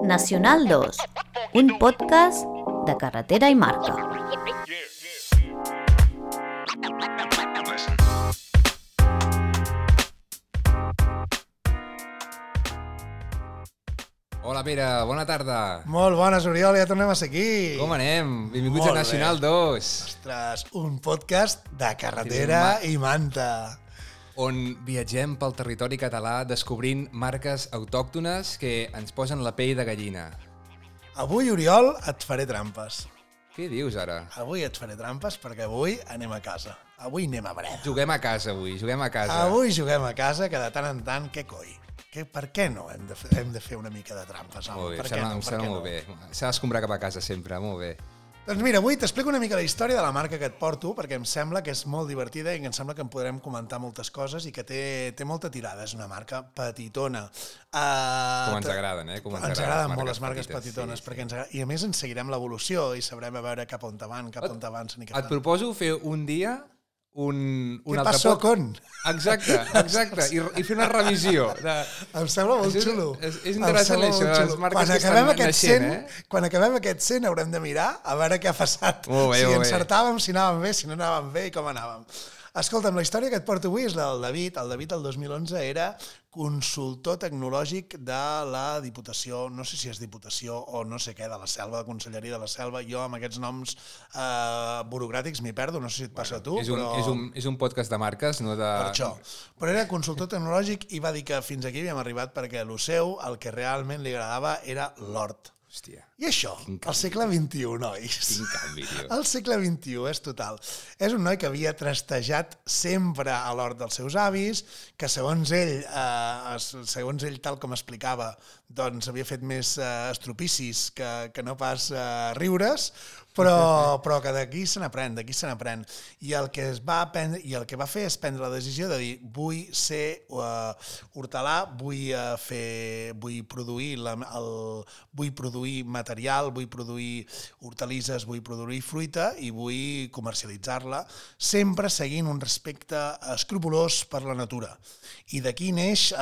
Nacional 2, un podcast de carretera i marca. Hola Pere, bona tarda. Molt bones, Oriol, ja tornem a ser aquí. Com anem? Benvinguts Molt a Nacional bé. 2, Ostres, un podcast de carretera i manta. On viatgem pel territori català descobrint marques autòctones que ens posen la pell de gallina. Avui, Oriol, et faré trampes. Què dius ara? Avui et faré trampes perquè avui anem a casa. Avui anem a Breda. Juguem a casa avui, juguem a casa. Avui juguem a casa, que de tant en tant, què coi? Que, per què no hem de, fer, hem de fer una mica de trampes? Home? Molt bé, per sembla, no? em sembla què molt no? bé. S'ha d'escombrar cap a casa sempre, molt bé. Doncs mira, avui t'explico una mica la història de la marca que et porto, perquè em sembla que és molt divertida i que em sembla que en podrem comentar moltes coses i que té, té molta tirada. És una marca petitona. Uh, Com ens agraden, eh? Com ens ens agraden les molt les marques petites, petitones, sí, perquè ens agrada... i a més ens seguirem l'evolució i sabrem a veure cap on van, cap on avancen i cap Et proposo fer un dia un, un Què altre passó pod- con? Exacte, exacte. I, I fer una revisió. De... Em sembla molt és- xulo. és- és interessant això les marques quan que acabem estan aquest naixent, 100, eh? Quan acabem aquest 100 haurem de mirar a veure què ha passat. Molt bé, si molt bé. encertàvem, si anàvem bé, si no anàvem bé i com anàvem. Escolta'm, la història que et porto avui és la del David. El David, el 2011, era consultor tecnològic de la Diputació, no sé si és Diputació o no sé què, de la Selva, de Conselleria de la Selva. Jo amb aquests noms eh, burocràtics m'hi perdo, no sé si et passa a tu, és, un, però... és, un, és un podcast de marques, no de... Per això. Però era consultor tecnològic i va dir que fins aquí havíem arribat perquè lo seu el que realment li agradava era l'hort. Hòstia, I això, al segle XXI, nois. quin canvi, tio. Al segle XXI, és total. És un noi que havia trastejat sempre a l'hort dels seus avis, que segons ell, eh, segons ell tal com explicava, doncs havia fet més eh, estropicis que, que no pas eh, riures, però, però que d'aquí se n'aprèn, d'aquí se n'aprèn. I el que es va prendre, i el que va fer és prendre la decisió de dir vull ser uh, hortelà, vull uh, fer, vull produir la, el, vull produir material, vull produir hortalisses, vull produir fruita i vull comercialitzar-la, sempre seguint un respecte escrupulós per la natura. I d'aquí neix,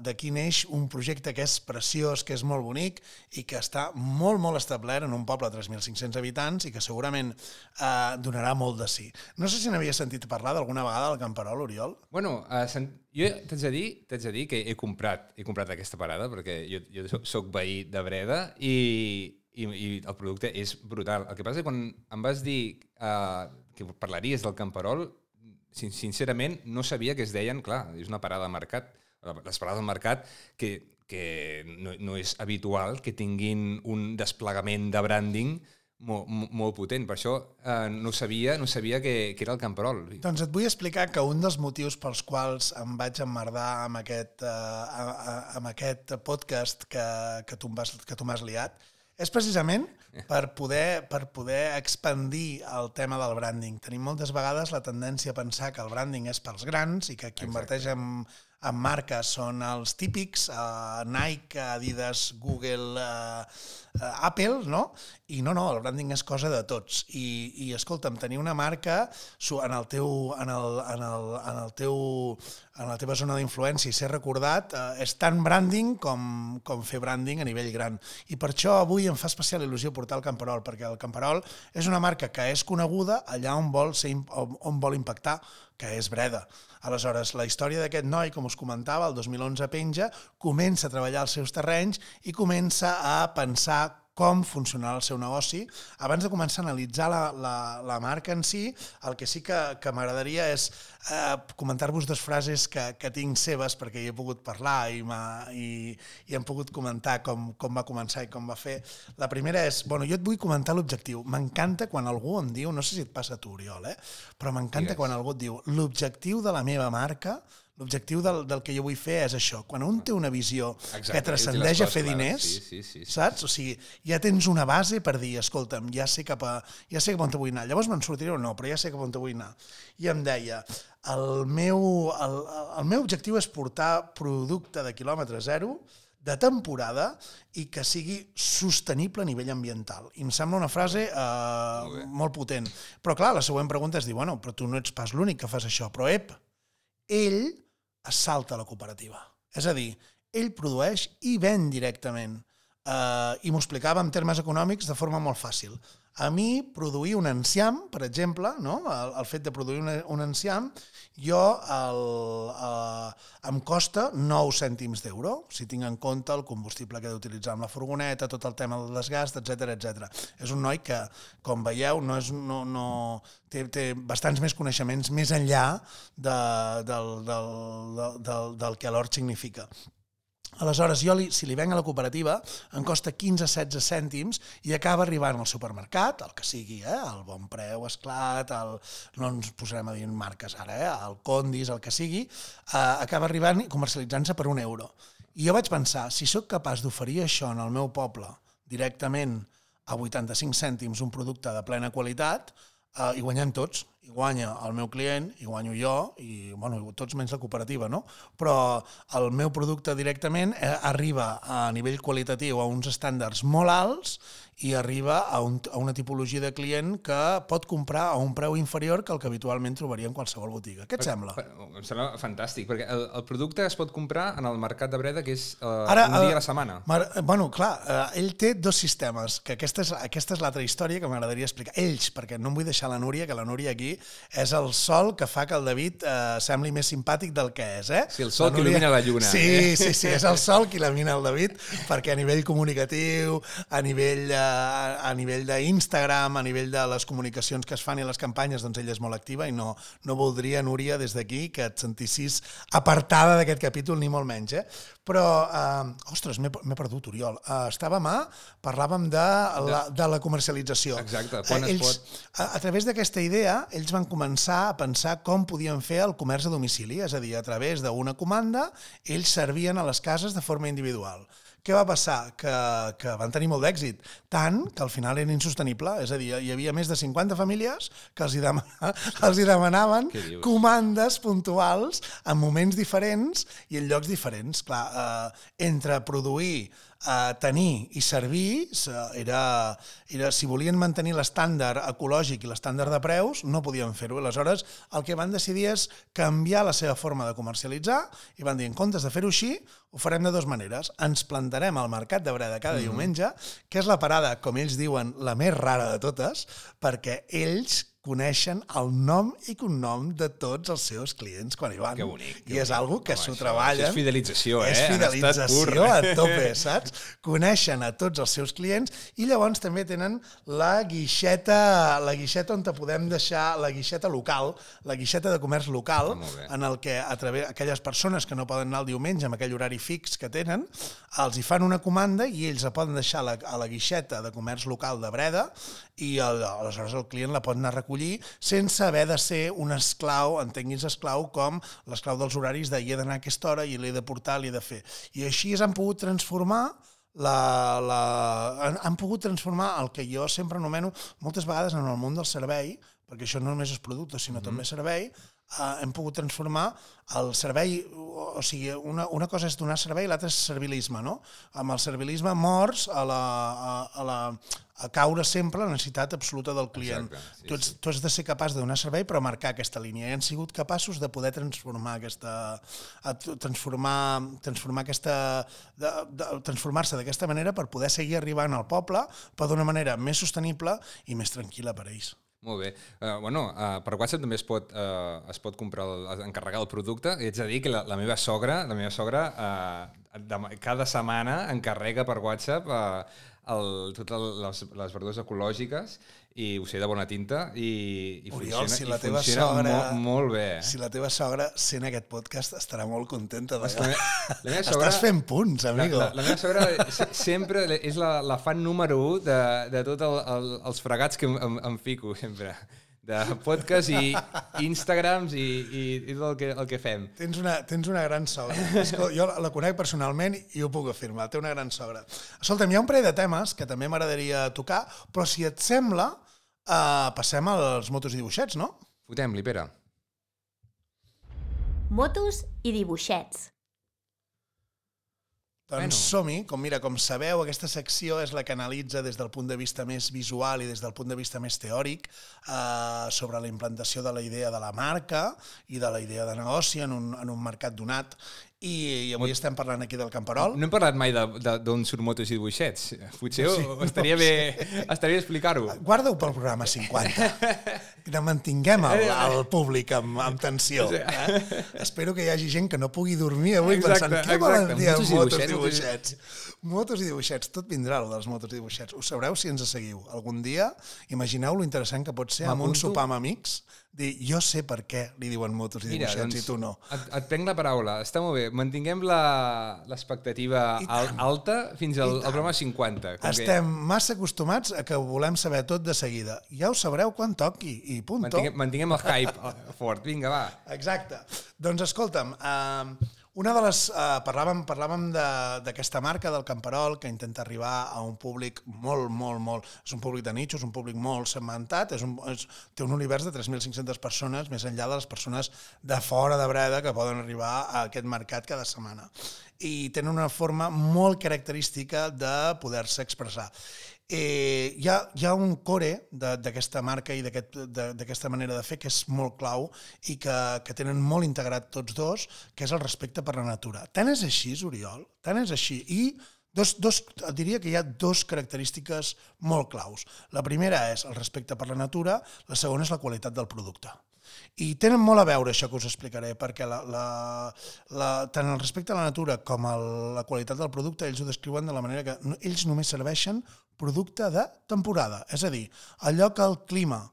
d'aquí neix un projecte que és preciós, que és molt bonic i que està molt, molt establert en un poble de 3.500 habitants i que segurament eh, donarà molt de sí. No sé si n'havies sentit parlar d'alguna vegada del Camperol, Oriol? Bueno, uh, sen... jo t'haig de, dir, t'haig de dir que he comprat, he comprat aquesta parada perquè jo, jo soc veí de Breda i, i, i el producte és brutal. El que passa és que quan em vas dir uh, que parlaries del camperol, sin sincerament no sabia que es deien, clar, és una parada de mercat, les parades del mercat que, que no, no és habitual que tinguin un desplegament de branding molt, molt, potent. Per això eh, no sabia, no sabia que, que era el camperol. Doncs et vull explicar que un dels motius pels quals em vaig emmerdar amb aquest, eh, amb aquest podcast que, que tu vas- que tu m'has liat és precisament per poder, per poder expandir el tema del branding. Tenim moltes vegades la tendència a pensar que el branding és pels grans i que qui inverteix en, en marques són els típics, uh, Nike, Adidas, Google, uh, uh, Apple, no? I no, no, el branding és cosa de tots. I, i escolta'm, tenir una marca en el teu, en el, en el, en el teu, en la teva zona d'influència i ser recordat eh, és tan branding com, com fer branding a nivell gran. I per això avui em fa especial il·lusió portar el Camperol, perquè el Camperol és una marca que és coneguda allà on vol, ser, on, on vol impactar, que és Breda. Aleshores, la història d'aquest noi, com us comentava, el 2011 penja, comença a treballar els seus terrenys i comença a pensar com funcionarà el seu negoci. Abans de començar a analitzar la, la, la marca en si, el que sí que, que m'agradaria és eh, comentar-vos dues frases que, que tinc seves, perquè hi he pogut parlar i, i, i hem pogut comentar com, com va començar i com va fer. La primera és, bueno, jo et vull comentar l'objectiu. M'encanta quan algú em diu, no sé si et passa a tu, Oriol, eh? però m'encanta quan algú et diu l'objectiu de la meva marca L'objectiu del, del que jo vull fer és això. Quan un té una visió Exacte, que transcendeix a fer diners. Sí, sí, sí, sí. saps? O sigui, ja tens una base per dir, escolta'm, ja sé cap a, ja sé cap on vull anar. Llavors me'n sortiré o no, però ja sé cap on vull anar. I em deia, el meu, el, el meu objectiu és portar producte de quilòmetre zero de temporada i que sigui sostenible a nivell ambiental. I em sembla una frase eh, molt, molt potent. Però clar, la següent pregunta és dir, bueno, però tu no ets pas l'únic que fas això. Però ep, ell es salta a la cooperativa. És a dir, ell produeix i ven directament. Uh, I m'ho explicava en termes econòmics de forma molt fàcil. A mi, produir un enciam, per exemple, no? el, el fet de produir un, un enciam, jo el, uh, em costa 9 cèntims d'euro, si tinc en compte el combustible que he d'utilitzar amb la furgoneta, tot el tema del desgast, etc etc. És un noi que, com veieu, no és, no, no, té, té bastants més coneixements més enllà de, del, del, del, del, del que l'hort significa. Aleshores, jo, li, si li venc a la cooperativa, em costa 15-16 cèntims i acaba arribant al supermercat, el que sigui, eh? el bon preu, esclat, el, no ens posarem a dir marques ara, eh? el Condis, el que sigui, eh, acaba arribant i comercialitzant-se per un euro. I jo vaig pensar, si sóc capaç d'oferir això en el meu poble directament a 85 cèntims un producte de plena qualitat, eh, i guanyem tots, i guanya el meu client, i guanyo jo, i bueno, tots menys la cooperativa, no? Però el meu producte directament eh, arriba a nivell qualitatiu a uns estàndards molt alts i arriba a, un, a una tipologia de client que pot comprar a un preu inferior que el que habitualment trobaria en qualsevol botiga. Què et per, sembla? Per, em sembla fantàstic, perquè el, el producte es pot comprar en el mercat de Breda, que és uh, Ara, un dia a la setmana. Mar, bueno, clar, uh, ell té dos sistemes, que aquesta és, aquesta és l'altra història que m'agradaria explicar. Ells, perquè no em vull deixar la Núria, que la Núria aquí és el sol que fa que el David uh, sembli més simpàtic del que és, eh? Sí, el sol la Núria... que il·lumina la lluna. Sí, eh? sí, sí, és el sol que il·lumina el David, perquè a nivell comunicatiu, a nivell... Uh, a nivell d'Instagram, a nivell de les comunicacions que es fan i les campanyes, doncs ella és molt activa i no, no voldria, Núria, des d'aquí, que et sentissis apartada d'aquest capítol, ni molt menys. Eh? Però, eh, ostres, m'he perdut, Oriol. Uh, estàvem a... Parlàvem de la, de la comercialització. Exacte, quan eh, ells, es pot... A, a través d'aquesta idea, ells van començar a pensar com podien fer el comerç a domicili, és a dir, a través d'una comanda, ells servien a les cases de forma individual. Què va passar? Que, que van tenir molt d'èxit, tant que al final era insostenible, és a dir, hi havia més de 50 famílies que els hi, demana, els hi demanaven comandes puntuals en moments diferents i en llocs diferents. Clar, eh, entre produir a tenir i servir era, era si volien mantenir l'estàndard ecològic i l'estàndard de preus, no podien fer-ho. Aleshores, el que van decidir és canviar la seva forma de comercialitzar i van dir, en comptes de fer-ho així, ho farem de dues maneres. Ens plantarem al mercat de Breda cada mm -hmm. diumenge, que és la parada, com ells diuen, la més rara de totes, perquè ells coneixen el nom i cognom de tots els seus clients quan hi van. Que bonic. Que I és algo que s'ho treballen. És fidelització, eh? És fidelització a tope, saps? Coneixen a tots els seus clients i llavors també tenen la guixeta, la guixeta on te podem deixar, la guixeta local, la guixeta de comerç local, ah, en el que a través, aquelles persones que no poden anar el diumenge amb aquell horari fix que tenen, els hi fan una comanda i ells la poden deixar a la, a la guixeta de comerç local de Breda i el, aleshores el client la pot anar a recollir sense haver de ser un esclau, entenguis esclau com l'esclau dels horaris de hi he d'anar a aquesta hora i l'he de portar, l'he de fer. I així han pogut transformar la, la, han, han pogut transformar el que jo sempre anomeno moltes vegades en el món del servei, perquè això no només és producte, sinó mm -hmm. també servei, eh, hem pogut transformar el servei, o sigui, una, una cosa és donar servei i l'altra és servilisme, no? Amb el servilisme morts a la, a, a la, a caure sempre la necessitat absoluta del client. Exacte, sí, tu, ets, sí. tu has de ser capaç de donar servei però marcar aquesta línia i han sigut capaços de poder transformar aquesta transformar, transformar aquesta de, de, transformar-se d'aquesta manera per poder seguir arribant al poble però d'una manera més sostenible i més tranquil·la per a ells. Molt bé. Uh, bueno, uh, per WhatsApp també es pot, uh, es pot comprar el, encarregar el producte. I ets a dir que la, la meva sogra, la meva sogra uh, de, cada setmana encarrega per WhatsApp uh, el, totes les, les verdures ecològiques i ho sé de bona tinta i, i Oriol, funciona, si la i teva funciona sogra, molt, molt bé. Eh? Si la teva sogra sent aquest podcast estarà molt contenta. De... La, meva, la meva sogra, Estàs fent punts, amigo. La, la, la meva sogra sempre és la, la fan número 1 de, de tots el, el, els fregats que em, em, em fico sempre de podcast i Instagrams i, i, i tot el que, el que fem. Tens una, tens una gran sogra. jo la conec personalment i ho puc afirmar. Té una gran sogra. Escolta'm, hi ha un parell de temes que també m'agradaria tocar, però si et sembla, uh, passem als motos i dibuixets, no? Fotem-li, Pere. Motos i dibuixets. Doncs Bueno. som-hi. Com, mira, com sabeu, aquesta secció és la que analitza des del punt de vista més visual i des del punt de vista més teòric eh, sobre la implantació de la idea de la marca i de la idea de negoci en un, en un mercat donat. I, i avui estem parlant aquí del Camperol. No hem parlat mai d'on surt motos i dibuixets. Potser sí, estaria, bé, estaria bé explicar-ho. Guarda-ho pel programa 50. Que mantinguem el, el públic amb, amb tensió. Eh? Espero que hi hagi gent que no pugui dormir avui Exacte, pensant què volen dir Motos i motos i dibuixets. Motos i dibuixets, tot vindrà, el dels motos i dibuixets. Ho sabreu si ens seguiu. Algun dia, imagineu lo interessant que pot ser amb un sopar amb amics, dir jo sé per què li diuen motos i Mira, dibuixets doncs, i tu no. et, et prenc la paraula. Està molt bé. Mantinguem la- l'expectativa al, alta fins al, al programa 50. com que Estem massa acostumats a que ho volem saber tot de seguida. Ja ho sabreu quan toqui i punto. Mantinguem, mantinguem el hype eh, fort. Vinga, va. Exacte. Doncs escolta'm, uh, una de les... Uh, parlàvem parlàvem de- d'aquesta marca del Camperol que intenta arribar a un públic molt, molt, molt... És un públic de nicho, és un públic molt segmentat, és un, és, té un univers de 3.500 persones, més enllà de les persones de fora de Breda que poden arribar a aquest mercat cada setmana. I tenen una forma molt característica de poder-se expressar eh, hi, ha, hi ha un core d'aquesta marca i d'aquesta manera de fer que és molt clau i que, que tenen molt integrat tots dos, que és el respecte per la natura. Tant és així, Oriol, tant és així. I dos, dos, et diria que hi ha dos característiques molt claus. La primera és el respecte per la natura, la segona és la qualitat del producte. I tenen molt a veure això que us explicaré, perquè la, la, la, tant el respecte a la natura com el, la qualitat del producte, ells ho descriuen de la manera que no- ells només serveixen producte de temporada. És a dir, allò que el clima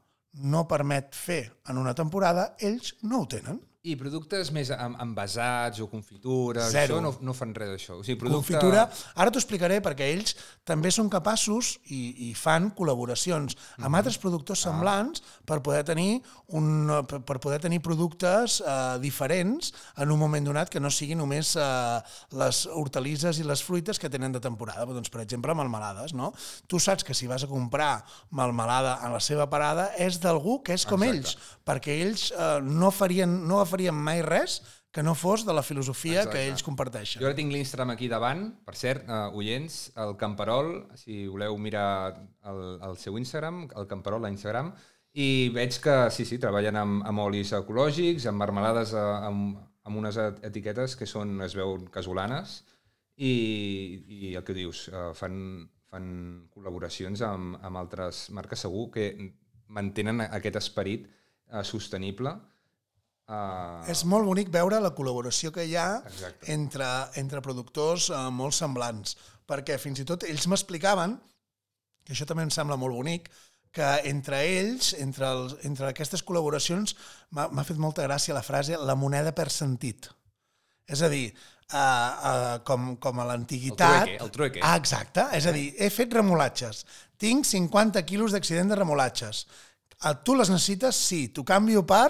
no permet fer en una temporada, ells no ho tenen. I productes més envasats o confitures, Zero. això no, no fan res d'això. O sigui, producte... Confitura, ara t'ho explicaré perquè ells també són capaços i, i fan col·laboracions amb altres productors semblants per poder tenir un, per per poder tenir productes eh, diferents en un moment donat que no siguin només eh, les hortalisses i les fruites que tenen de temporada. Doncs, per exemple, melmelades, no? Tu saps que si vas a comprar melmelada a la seva parada és d'algú que és com Exacte. ells, perquè ells eh, no, farien, no farien mai res que no fos de la filosofia Exacte. que ells comparteixen. Jo ara tinc l'Instagram aquí davant, per cert, uh, oients, el Camperol, si voleu mirar el, el seu Instagram, el Camperol a Instagram, i veig que sí, sí, treballen amb, amb olis ecològics, amb marmelades, eh, amb, amb unes et- etiquetes que són, es veuen casolanes, i, i el que dius, uh, fan, fan col·laboracions amb, amb altres marques segur que mantenen aquest esperit uh, sostenible. Uh, És molt bonic veure la col·laboració que hi ha Exacte. entre, entre productors eh, molt semblants, perquè fins i tot ells m'explicaven, que això també em sembla molt bonic, que entre ells, entre, els, entre aquestes col·laboracions, m'ha m'ha fet molta gràcia la frase la moneda per sentit. És a dir, uh, uh, com, com a l'antiguitat... El trueque, el trueque. Ah, exacte. És a dir, he fet remolatges. Tinc 50 quilos d'accident de remolatges. Tu les necessites? Sí. T'ho canvio per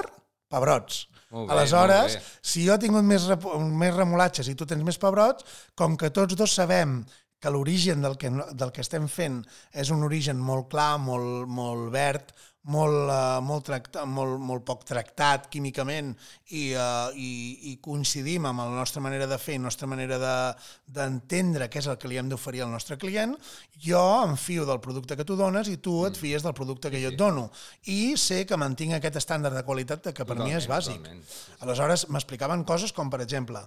pebrots. Molt bé, Aleshores, molt bé. si jo he tingut més, més remolatges i tu tens més pebrots, com que tots dos sabem que l'origen del, que, del que estem fent és un origen molt clar, molt, molt verd, molt, uh, molt, tracta, molt, molt poc tractat químicament i, uh, i, i coincidim amb la nostra manera de fer la nostra manera de- d'entendre què és el que li hem d'oferir al nostre client, jo em fio del producte que tu dones i tu et fies del producte que jo et dono. I sé que mantinc aquest estàndard de qualitat que per mi és Totalment, bàsic. totalment. Aleshores, m'explicaven coses com, per exemple,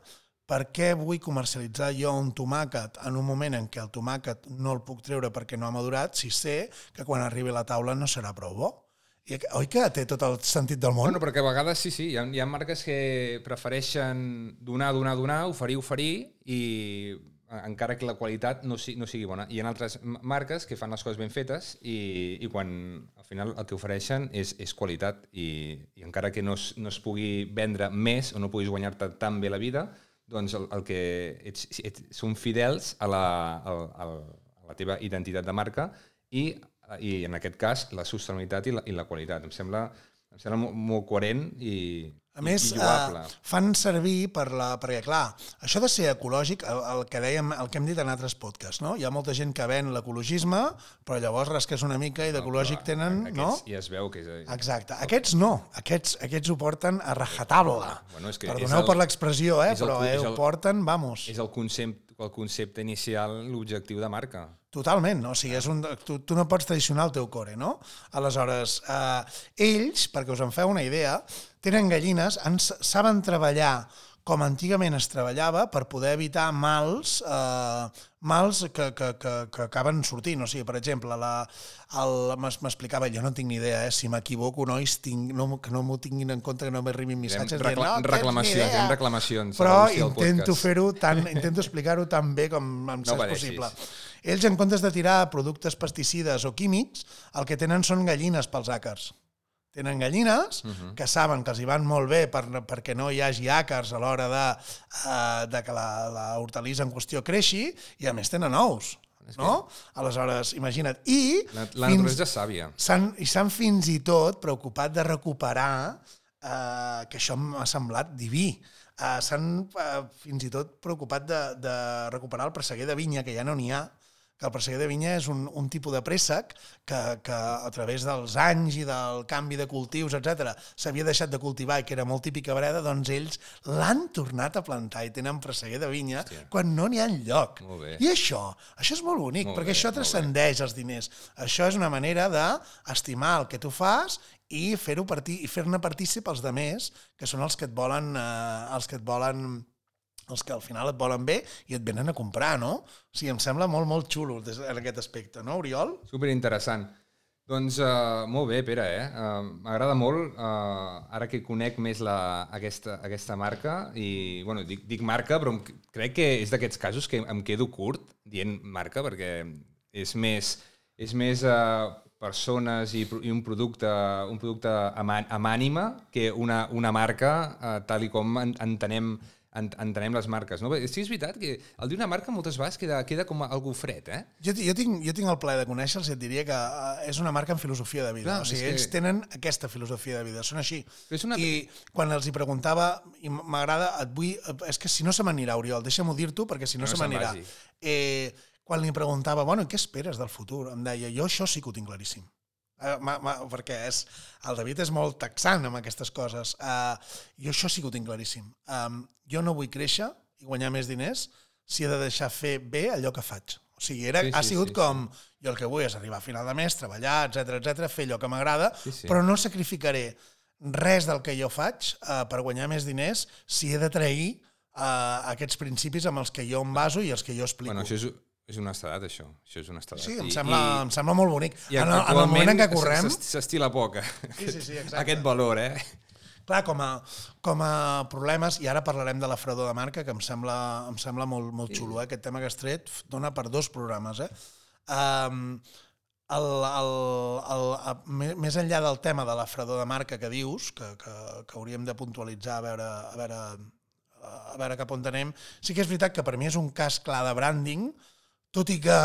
per què vull comercialitzar jo un tomàquet en un moment en què el tomàquet no el puc treure perquè no ha madurat si sé que quan arribi a la taula no serà prou bo? I, oi que té tot el sentit del món? Bueno, perquè a vegades sí, sí, hi ha, hi ha marques que prefereixen donar, donar, donar, oferir, oferir, i eh, encara que la qualitat no, si, no sigui bona. Hi ha altres marques que fan les coses ben fetes i, i quan al final el que ofereixen és, és qualitat i, i encara que no es, no es pugui vendre més o no puguis guanyar-te tan bé la vida, doncs el, el que ets, ets, són fidels a la, a, a, a la teva identitat de marca i, i en aquest cas la sostenibilitat i la, i la qualitat. Em sembla, em sembla molt, molt coherent i, A més, eh, fan servir per la... Perquè, clar, això de ser ecològic, el, el, que dèiem, el que hem dit en altres podcasts, no? Hi ha molta gent que ven l'ecologisme, però llavors rasques una mica i d'ecològic tenen, Aquests no? Ja es veu que és... Exacte. Aquests no. Aquests, aquests ho porten a rajatabla. Bueno, és que és Perdoneu el- per l'expressió, eh? és el però eh, és ho el- porten, vamos. És el concepte, el concepte inicial, l'objectiu de marca. Totalment, no? o sigui, és un, tu, tu no pots traicionar el teu core, no? Aleshores, eh, ells, perquè us en feu una idea, tenen gallines, han, saben treballar com antigament es treballava per poder evitar mals, eh, mals que, que, que, que acaben sortint. O sigui, per exemple, m'explicava, jo no tinc ni idea, eh, si m'equivoco, nois, tinc, no, que no m'ho tinguin en compte, que no m'arribin missatges Recla dient, no, tens ni reclamacions, idea." hem reclamacions. Però intento fer-ho tan, intento explicar-ho tan bé com em No no pateixis. possible. Ells, en comptes de tirar productes pesticides o químics, el que tenen són gallines pels àcars. Tenen gallines uh -huh. que saben que els hi van molt bé per, perquè no hi hagi àcars a l'hora de, uh, de que la, la hortalissa en qüestió creixi i a més tenen ous. No? Aleshores, imagina't. I La, la fins- naturalesa és sàvia. i s'han fins i tot preocupat de recuperar, eh, que això m'ha semblat diví, eh, s'han eh, fins i tot preocupat de, de recuperar el presseguer de vinya, que ja no n'hi ha, que el presseguer de vinya és un, un tipus de préssec que, que a través dels anys i del canvi de cultius, etc s'havia deixat de cultivar i que era molt típica breda, doncs ells l'han tornat a plantar i tenen presseguer de vinya Hòstia. quan no n'hi ha lloc. I això, això és molt bonic, Molt perquè bé, això transcendeix els diners. Això és una manera d'estimar el que tu fas i fer-ho partir i fer-ne partícip els demés, que són els que et volen eh, els que et volen els que al final et volen bé i et venen a comprar, no? O sigui, em sembla molt, molt xulo en aquest aspecte, no, Oriol? Super interessant. Doncs uh, molt bé, Pere, eh? Uh, M'agrada molt, uh, ara que conec més la, aquesta, aquesta marca, i, bueno, dic, dic marca, però em, crec que és d'aquests casos que em quedo curt dient marca, perquè és més, és més uh, persones i, i un producte, un producte amb, amb ànima que una, una marca uh, tal i com en, en, entenem les marques. No? Sí, és veritat que el d'una marca moltes vegades queda, queda com algú fred, eh? Jo, jo, tinc, jo tinc el plaer de conèixer-los i et diria que uh, és una marca amb filosofia de vida. Clar, o sigui, ells que- tenen aquesta filosofia de vida, són així. Però és una- I quan els hi preguntava, i m'agrada, et vull... És que si no se m'anirà, Oriol, deixa'm-ho dir tu, perquè si no, no se m'anirà. Eh, quan li preguntava, bueno, què esperes del futur? Em deia, jo això sí que ho tinc claríssim. Eh, ma, ma, perquè és, el David és molt taxant amb aquestes coses. Uh, jo això sí que ho tinc claríssim. Um, jo no vull créixer i guanyar més diners si he de deixar fer bé allò que faig. O sigui, era, Sí, sí, ha sí, sigut sí, sí, com jo el que vull és arribar a final de mes, treballar, etc etc, fer allò que m'agrada, Sí, sí. però no sacrificaré res del que jo faig uh, per guanyar més diners si he de trair uh, aquests principis amb els que jo em baso i els que jo explico. Bueno, això és, és honestedat, això. Això és honestedat. Sí, em sembla, i- em sembla molt bonic. I en, el, en el moment en què correm, S'estila poc, eh? Sí, sí, sí, exacte. Aquest valor, eh? clar, com a, com a problemes, i ara parlarem de la fredor de marca, que em sembla, em sembla molt, molt xulo, eh? aquest tema que has tret dona per dos programes. Eh? Um, el, el, el, me- més enllà del tema de la fredor de marca que dius, que, que, que hauríem de puntualitzar a veure, a veure a veure cap on anem. Sí que és veritat que per mi és un cas clar de branding, tot i que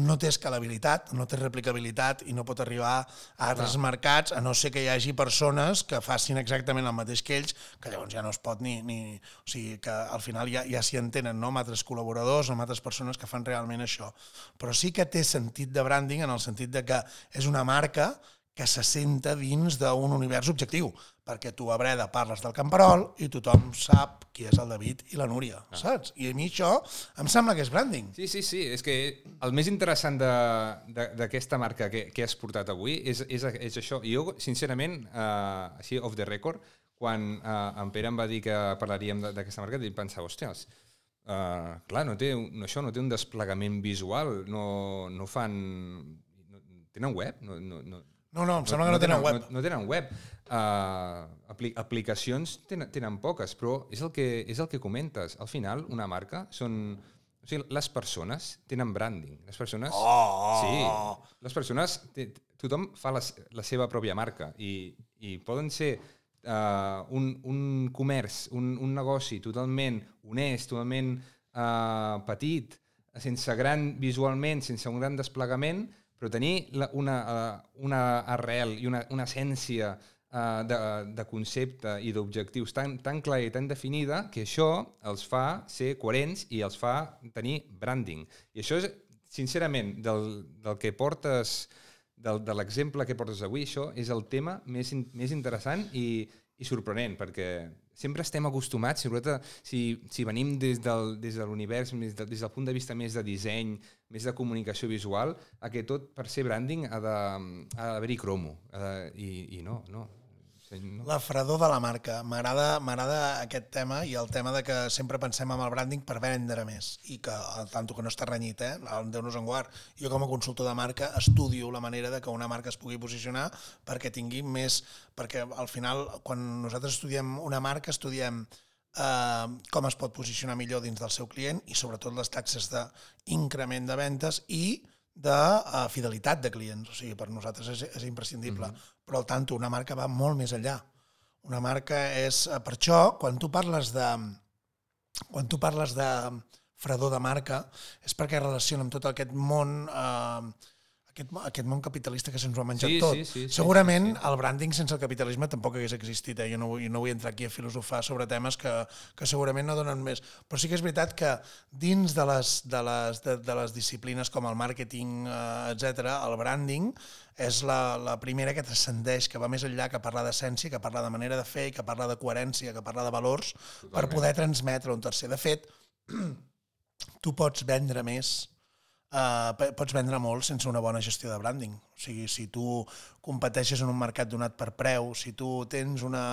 no té escalabilitat, no té replicabilitat i no pot arribar a altres mercats, a no ser que hi hagi persones que facin exactament el mateix que ells, que llavors ja no es pot ni... ni o sigui, que al final ja, ja s'hi entenen, no?, amb altres col·laboradors, amb altres persones que fan realment això. Però sí que té sentit de branding en el sentit de que és una marca que se senta dins d'un univers objectiu, perquè tu a Breda parles del camperol i tothom sap qui és el David i la Núria, ah. saps? I a mi això em sembla que és branding. Sí, sí, sí. És que el més interessant d'aquesta marca que, que has portat avui és, és, és això. Jo, sincerament, uh, així off the record, quan uh, en Pere em va dir que parlaríem d'aquesta marca, vaig pensar, hòsties, uh, clar, no té, un, això no té un desplegament visual, no, no fan... No, tenen web? No, no, no, No, no, em sembla que no tenen web. No, no tenen web. Uh, apli aplicacions tenen, tenen poques, però és el, que, és el que comentes. Al final, una marca són... O sigui, les persones tenen branding. Les persones... Oh! Sí, les persones... Tothom fa la, la seva pròpia marca i, i poden ser uh, un, un comerç, un, un negoci totalment honest, totalment uh, petit, sense gran visualment, sense un gran desplegament, però tenir la, una, uh, una arrel i una, una essència uh, de, de concepte i d'objectius tan, tan clara i tan definida que això els fa ser coherents i els fa tenir branding. I això és, sincerament, del, del que portes, del, de l'exemple que portes avui, això és el tema més, més interessant i, i sorprenent, perquè sempre estem acostumats, sobretot si, si venim des del, des de l'univers, més de, des del punt de vista més de disseny, més de comunicació visual, a que tot per ser branding ha d'haver-hi cromo. Ha de, i, I no, no. No? La fredor de la marca. M'agrada aquest tema i el tema de que sempre pensem en el branding per vendre més i que, tant que no està renyit, eh? el Déu-nos en guard. Jo com a consultor de marca estudio la manera de que una marca es pugui posicionar perquè tingui més... Perquè al final, quan nosaltres estudiem una marca, estudiem eh, com es pot posicionar millor dins del seu client i sobretot les taxes d'increment de ventes i de uh, fidelitat de clients. O sigui, per nosaltres és, és imprescindible. Mm -hmm. Però al tanto, una marca va molt més enllà. Una marca és... eh, Per això, quan tu parles de... Quan tu parles de fredor de marca, és perquè relaciona amb tot aquest món... Eh, aquest, aquest món capitalista que se'ns ho ha menjat Sí, tot. sí, sí, sí, Segurament sí, sí. el branding sense el capitalisme tampoc hagués existit. Eh? Jo no, vull- no vull entrar aquí a filosofar sobre temes que, que segurament no donen més. Però sí que és veritat que dins de les, de les, de, de les disciplines com el màrqueting, eh, etc, el branding és la, la primera que transcendeix, que va més enllà, que parla d'essència, que parla de manera de fer, que parla de coherència, que parla de valors, per Totalment. poder transmetre un tercer. De fet, tu pots vendre més Uh, pots vendre molt sense una bona gestió de branding. O sigui, si tu competeixes en un mercat donat per preu, si tu tens una,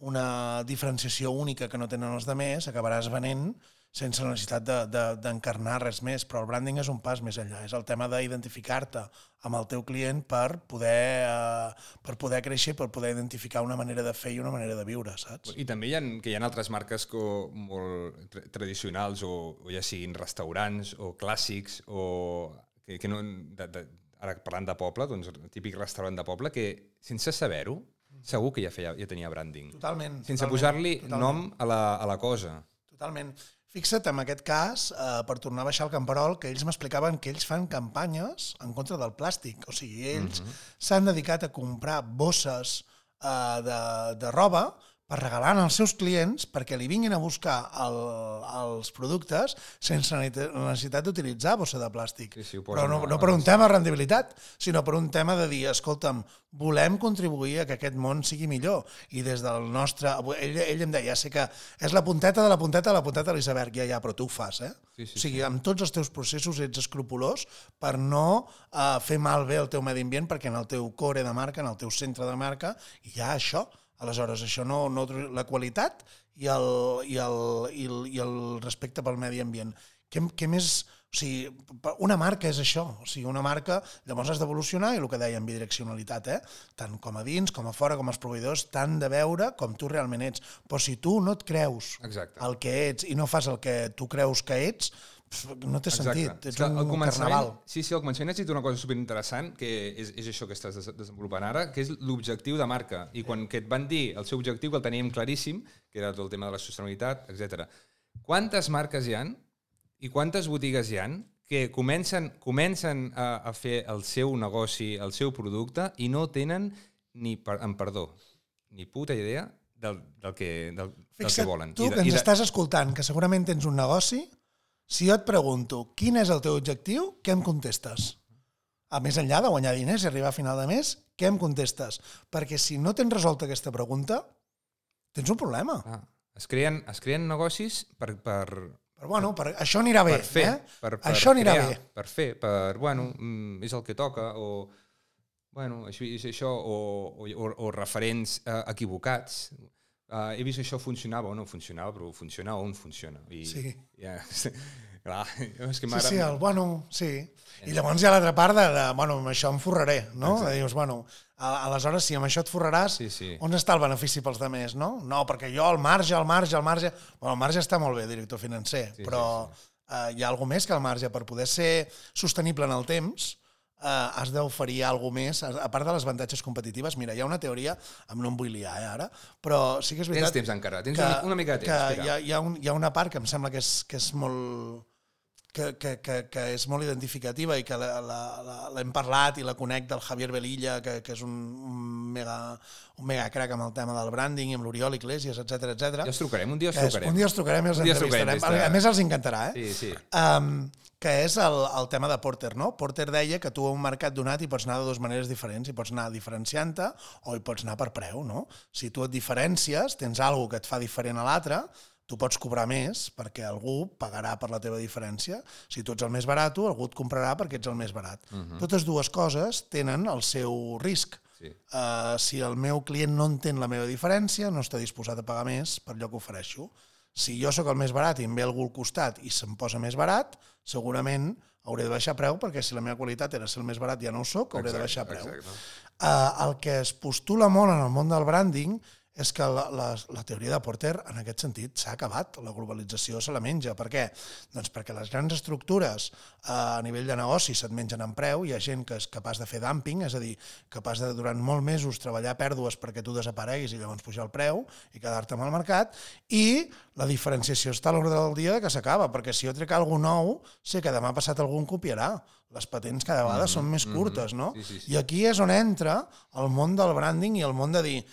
una diferenciació única que no tenen els demés, acabaràs venent sense la necessitat de- de- d'encarnar de, res més. Però el branding és un pas més enllà. És el tema d'identificar-te amb el teu client per poder, uh, per poder créixer, per poder identificar una manera de fer i una manera de viure, saps? I també hi ha, que hi ha altres marques co, molt tra tradicionals, o, o ja siguin restaurants, o clàssics, o que, que no, de, de, ara parlant de poble, doncs típic restaurant de poble, que sense saber-ho, segur que ja, feia, ja tenia branding. Totalment. Sense posar-li nom a la, a la cosa. Totalment. Fixa't, en aquest cas, eh, per tornar a baixar el camperol, que ells m'explicaven que ells fan campanyes en contra del plàstic. O sigui, ells s'han dedicat a comprar bosses eh, de, de roba per regalar als seus clients perquè li vinguin a buscar el, els productes sense necessitat- la necessitat d'utilitzar bossa de plàstic. Sí, sí, Però no, no per un tema de rendibilitat, sinó per un tema de dir, escolta'm, volem contribuir a que aquest món sigui millor. I des del nostre... Ell, ell em deia, ja sé que és la punteta de la punteta de la punteta de l'iceberg, ja, ja, però tu ho fas, eh? Sí, sí, o sigui, amb tots els teus processos ets escrupolós per no uh, fer malbé el teu medi ambient, perquè en el teu core de marca, en el teu centre de marca, hi ha això. Aleshores, això no, no la qualitat i el, i el, i el, i el respecte pel medi ambient. Què, què més... O sigui, una marca és això. O sigui, una marca, llavors has d'evolucionar i el que dèiem, bidireccionalitat, eh? Tant com a dins, com a fora, com els proveïdors, t'han de veure com tu realment ets. Però si tu no et creus Exacte. el que ets i no fas el que tu creus que ets, no té sentit. Ets un començament- carnaval. Sí, sí, al començament has dit una cosa superinteressant, que és, és això que estàs des desenvolupant ara, que és l'objectiu de marca. I quan que et van dir el seu objectiu, que el teníem claríssim, que era tot el tema de la sostenibilitat, etc. Quantes marques hi han i quantes botigues hi han que comencen, comencen a, a fer el seu negoci, el seu producte, i no tenen ni, per, amb perdó, ni puta idea del, del, que, del, del que volen. tu I de- que i ens de- estàs escoltant, que segurament tens un negoci, si jo et pregunto quin és el teu objectiu, què em contestes? A més enllà de guanyar diners i arribar a final de mes, què em contestes? Perquè si no tens resolta aquesta pregunta, tens un problema. Ah, es, creen, es creen negocis per, per, Però bueno, per, això anirà bé. per fer, eh? per, per això anirà crear, bé. per fer, per, bueno, mm, és el que toca, o, bueno, això és això, o, o, o, o referents eh, equivocats. Uh, he vist això funcionava o no funcionava, però funciona on funciona. I, Sí. Ja, clar, és que Sí, sí, el bueno, sí. I llavors hi ha l'altra part de, de, bueno, amb això em forraré, no? Exacte. Dius, bueno, a, aleshores, si amb això et forraràs, Sí, sí. on està el benefici pels demés, no? No, perquè jo el marge, el marge, el marge... Bueno, el marge està molt bé, director financer, Sí, però sí, eh, hi ha alguna més que el marge. Per poder ser sostenible en el temps, eh, has d'oferir alguna més, a part de les avantatges competitives. Mira, hi ha una teoria, em no em vull liar eh, ara, però sí que és veritat... Tens temps encara, tens una, una mica de temps. Que hi ha, hi, ha un, hi ha una part que em sembla que és, que és molt que, que, que, que és molt identificativa i que la- la- la- l'hem parlat i la conec del Javier Velilla, que, que és un, un, mega, un mega crack amb el tema del branding i amb l'Oriol Iglesias, etc etc. Ja els trucarem, un dia els Que és- trucarem. Un dia els trucarem i els trucarem, entrevistarem. de- A més, els encantarà, eh? Sí, sí. Um, que és el, el tema de Porter, no? Porter deia que tu a un mercat donat hi pots anar de dues maneres diferents, hi pots anar diferenciant-te o hi pots anar per preu, no? Si tu et diferències, tens alguna que et fa diferent a l'altre, tu pots cobrar més perquè algú pagarà per la teva diferència. Si tu ets el més barat, algú et comprarà perquè ets el més barat. Uh -huh. Totes dues coses tenen el seu risc. Sí. Uh, si el meu client no entén la meva diferència, no està disposat a pagar més per allò que ofereixo. Si jo sóc el més barat i em ve algú al costat i se'm posa més barat, segurament hauré de baixar preu, perquè si la meva qualitat era ser el més barat ja no ho soc, hauré de baixar preu. Exacte. Uh, el que es postula molt en el món del branding és que la, la, la teoria de Porter en aquest sentit s'ha acabat, la globalització se la menja. Per què? Doncs perquè les grans estructures eh, a nivell de negoci se't mengen en preu, hi ha gent que és capaç de fer dumping, és a dir, capaç de durant molts mesos treballar pèrdues perquè tu desapareguis i llavors pujar el preu i quedar-te amb el mercat, i la diferenciació està a l'ordre del dia que s'acaba, perquè si jo trec alguna nou, sé que demà passat algú en copiarà. Les patents cada vegada mm -hmm, són més curtes, no? Sí, sí, sí. I aquí és on entra el món del branding i el món de dir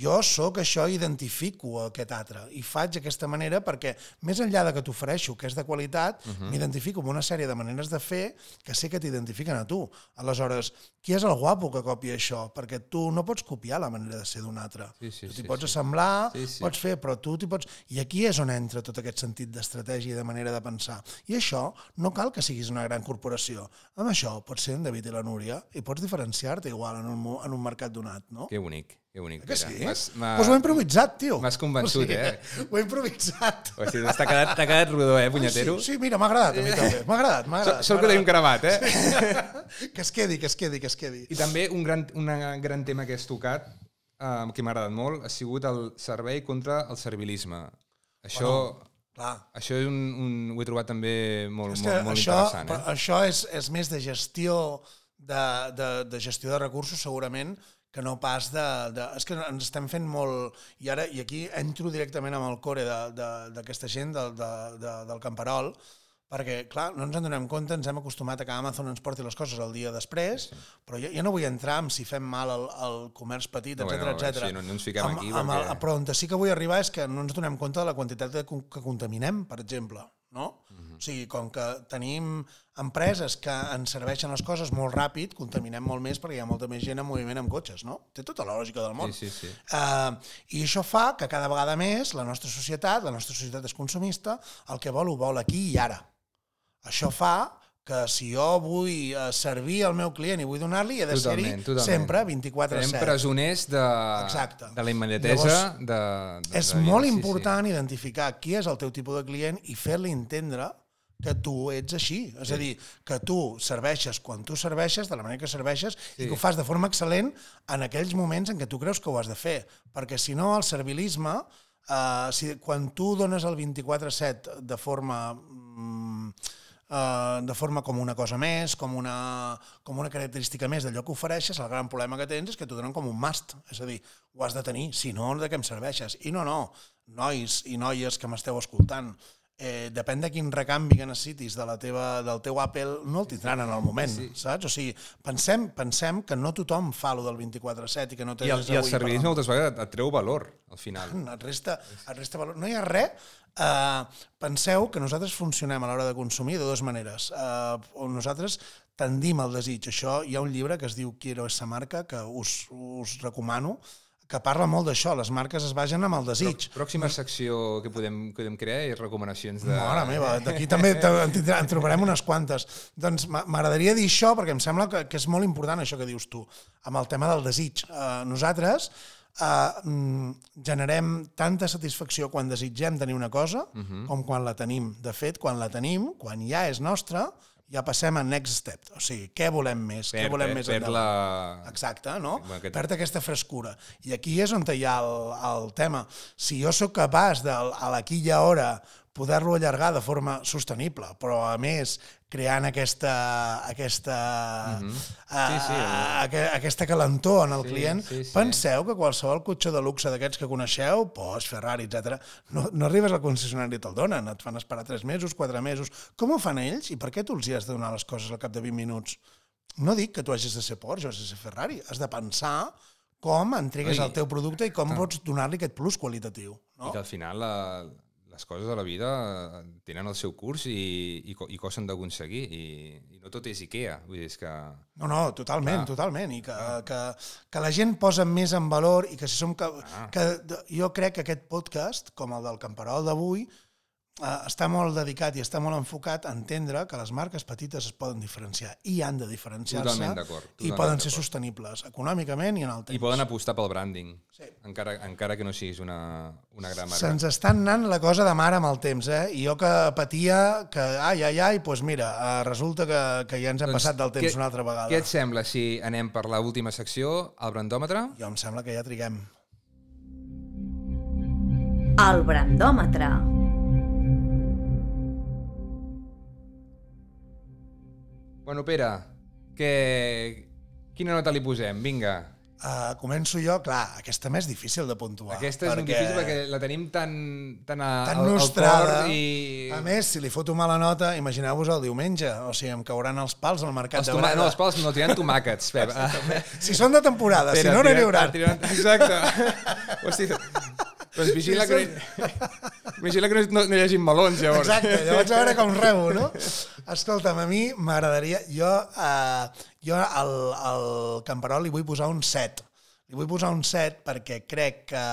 jo sóc això, identifico aquest altre i faig d'aquesta manera perquè més enllà de que t'ofereixo que és de qualitat, uh -huh. m'identifico amb una sèrie de maneres de fer que sé que t'identifiquen a tu. Aleshores, qui és el guapo que copia això? Perquè tu no pots copiar la manera de ser d'un altre. Sí, sí, tu t'hi sí, pots sí. assemblar, Sí, sí. pots fer, però tu t'hi pots... I aquí és on entra tot aquest sentit d'estratègia i de manera de pensar. I això no cal que siguis una gran corporació. Amb això pots ser en David i la Núria i pots diferenciar-te igual en un, en un mercat donat, no? Que bonic, que bonic. Que Pere. sí? Pues ho he improvisat, tio. m'has convençut, eh? Ho he improvisat. O sigui, t'ha quedat, quedat rodó, eh, punyetero? Sí, sí, mira, m'ha agradat a mi també. M'ha agradat, m'ha agradat. Sort que tenim cremat, eh? agradat. Que es quedi, que es quedi, que es quedi. I també un gran, una gran tema que has tocat, eh, que m'ha agradat molt, ha sigut el servei contra el servilisme. Això, Clar. això és un, un, ho he trobat també molt, És que molt, molt això, interessant. Eh? això és, és més de gestió de, de, de gestió de recursos, segurament, que no pas de, de... És que ens estem fent molt... I ara, i aquí entro directament amb el core de- de- d'aquesta gent del, de, de, del camperol, perquè, clar, no ens en donem compte, ens hem acostumat a que Amazon ens porti les coses el dia després, però jo, jo no vull entrar en si fem mal al, al comerç petit, etc no, etc. sí, no- no ens fiquem aquí Amb, perquè- el, però on sí que vull arribar és que no ens donem compte de la quantitat de, con- que contaminem, per exemple, no? O sigui, com que tenim empreses que ens serveixen les coses molt ràpid, contaminem molt més perquè hi ha molta més gent en moviment amb cotxes, no? Té tota la lògica del món. Sí, sí, sí. Uh, I això fa que cada vegada més la nostra societat, la nostra societat és consumista, el que vol ho vol aquí i ara. Això fa que si jo vull eh, servir al meu client i vull donar-li, he de ser-hi Totalment, totalment. sempre Serem 24-7. presoners de, Exacte. de la immediatesa. Llavors, de, de, És de, molt sí, important identificar qui és el teu tipus de client i fer-li entendre que tu ets així. És a dir, que tu serveixes quan tu serveixes, de la manera que serveixes, sí. i que ho fas de forma excel·lent en aquells moments en què tu creus que ho has de fer. Perquè si no, el servilisme, eh, si, quan tu dones el 24-7 de forma... Mm, eh, de forma com una cosa més, com una, com una característica més d'allò que ofereixes, el gran problema que tens és que t'ho donen com un must, és a dir, ho has de tenir, si no, de què em serveixes? I no, no, nois i noies que m'esteu escoltant, eh, depèn de quin recanvi que necessitis de la teva, del teu Apple, no el tindran en el moment, sí. saps? O sigui, pensem, pensem que no tothom fa lo del 24-7 i que no té I el, res i el avui demà. moltes vegades et, et treu valor, al final. Et resta, et resta valor. No hi ha res. Uh, penseu que nosaltres funcionem a l'hora de consumir de dues maneres. Uh, nosaltres tendim al desig. Això hi ha un llibre que es diu Quiero esa marca, que us, us recomano, que parla molt d'això. Les marques es basen amb el desig. Pròxima secció que podem, que podem crear és recomanacions de... Mare meva, d'aquí també en, tindrà- en trobarem unes quantes. Doncs m'a- m'agradaria dir això perquè em sembla que, que és molt important això que dius tu, amb el tema del desig. Uh, nosaltres uh, mm, generem tanta satisfacció quan desitgem tenir una cosa uh -huh. com quan la tenim. De fet, quan la tenim, quan ja és nostra, ja passem a next step. O sigui, què volem més? què Perd, volem perd, més endavant? la... Exacte, no? Aquest- Perd aquesta frescura. I aquí és on hi ha el, el tema. Si jo sóc capaç de, a l'aquí i ara, poder-lo allargar de forma sostenible, però a més creant aquesta, aquesta, uh -huh. Sí, sí, uh, aqu aquesta calentor en el Sí, client, sí, sí. penseu que qualsevol cotxe de luxe d'aquests que coneixeu, Porsche, Ferrari, etc, no, no arribes al concessionari i te'l donen, et fan esperar 3 mesos, 4 mesos. Com ho fan ells i per què tu els hi has de donar les coses al cap de 20 minuts? No dic que tu hagis de ser Porsche o hagis de ser Ferrari, has de pensar com entregues Oi. el teu producte i com pots donar-li aquest plus qualitatiu. I No? que al final la, les coses de la vida tenen el seu curs i, i, i costen d'aconseguir i, i no tot és Ikea. Vull dir, és que... No, no, totalment, Clar. totalment. I que, que, que la gent posa més en valor i que si som... Que, Ah. que jo crec que aquest podcast, com el del Camperol d'avui, està molt dedicat i està molt enfocat a entendre que les marques petites es poden diferenciar i han de diferenciar-se i poden ser sostenibles econòmicament i en el temps. I poden apostar pel branding, Sí. encara, encara que no siguis una, una gran marca. Se'ns està anant la cosa de mare amb el temps, eh? I jo que patia que, ai, ai, ai, doncs mira, eh, resulta que, que ja ens hem passat del temps què- una altra vegada. Què et sembla si anem per la última secció, el brandòmetre? Jo em sembla que ja triguem. El brandòmetre. Bueno, Pere, que... quina nota li posem? Vinga. Uh, començo jo, clar, aquesta més difícil de puntuar. Aquesta és perquè... difícil perquè la tenim tan, tan, a, tan al, al nostrada. cor i... A més, si li foto mala nota, imagineu-vos el diumenge. O sigui, em cauran els pals al mercat Els de. Breda. No, els pals no, tiraran tomàquets, Pep. Si són de temporada, si Pere, no, no n'hi haurà. Exacte. Hosti, doncs vigila que, vigila que no, no hi hagi melons, llavors. Exacte, llavors a veure com rebo, no? Escolta'm, a mi m'agradaria... Jo, uh, jo al, al Camperol li vull posar un 7. Li vull posar un 7 perquè crec que,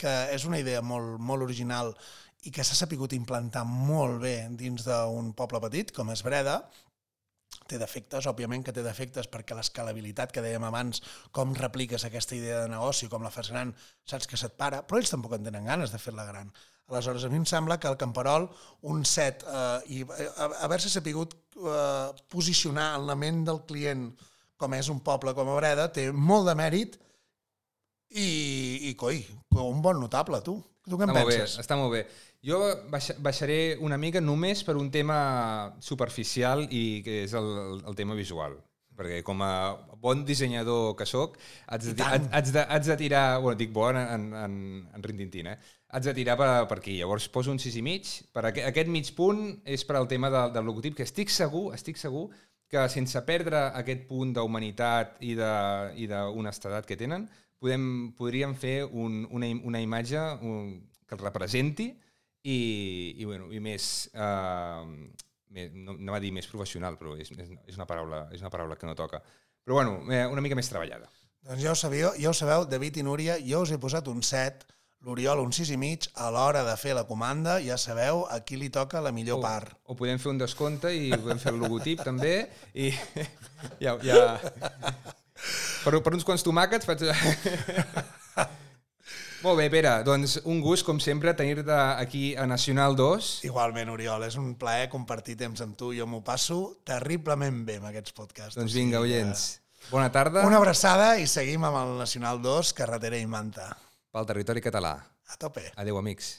que és una idea molt, molt original i que s'ha sapigut implantar molt bé dins d'un poble petit, com és Breda, té defectes, òbviament que té defectes perquè l'escalabilitat que dèiem abans, com repliques aquesta idea de negoci, com la fas gran, saps que se't para, però ells tampoc en tenen ganes de fer-la gran. Aleshores, a mi em sembla que el Camperol, un set, eh, i eh, haver-se sapigut eh, posicionar en la ment del client com és un poble com a Breda, té molt de mèrit i, i coi, un bon notable, tu. Tu què en Està molt bé, penses? està molt bé. Jo baixa, baixaré una mica només per un tema superficial i que és el, el tema visual. Perquè com a bon dissenyador que sóc, haig de, haig, haig de, haig de tirar... Bueno, dic bon en, en, en rintintín, eh? Haig de tirar per, per aquí. Llavors poso un 6 i mig. Per aquest, aquest mig punt és per al tema del, del logotip, que estic segur, estic segur que sense perdre aquest punt d'humanitat i de- i d'honestedat que tenen, podem, podríem fer un, una, una imatge un, que el representi i, i, bueno, i més, uh, més no, no va dir més professional, però és, és, una paraula, és una paraula que no toca. Però bueno, eh, una mica més treballada. Doncs ja ho sabíeu, ja ho sabeu, David i Núria, jo us he posat un 7, l'Oriol un 6 i mig, a l'hora de fer la comanda, ja sabeu a qui li toca la millor part. O podem fer un descompte i podem fer el logotip també i ja, ja... Per, per uns quants tomàquets faig... Molt bé, Pere, doncs un gust, com sempre, tenir-te aquí a Nacional 2. Igualment, Oriol, és un plaer compartir temps amb tu. Jo m'ho passo terriblement bé amb aquests podcasts. Doncs vinga, oients. Bona tarda Una abraçada i seguim amb el Nacional 2, carretera i manta. pel territori català. A tope. Adéu, amics.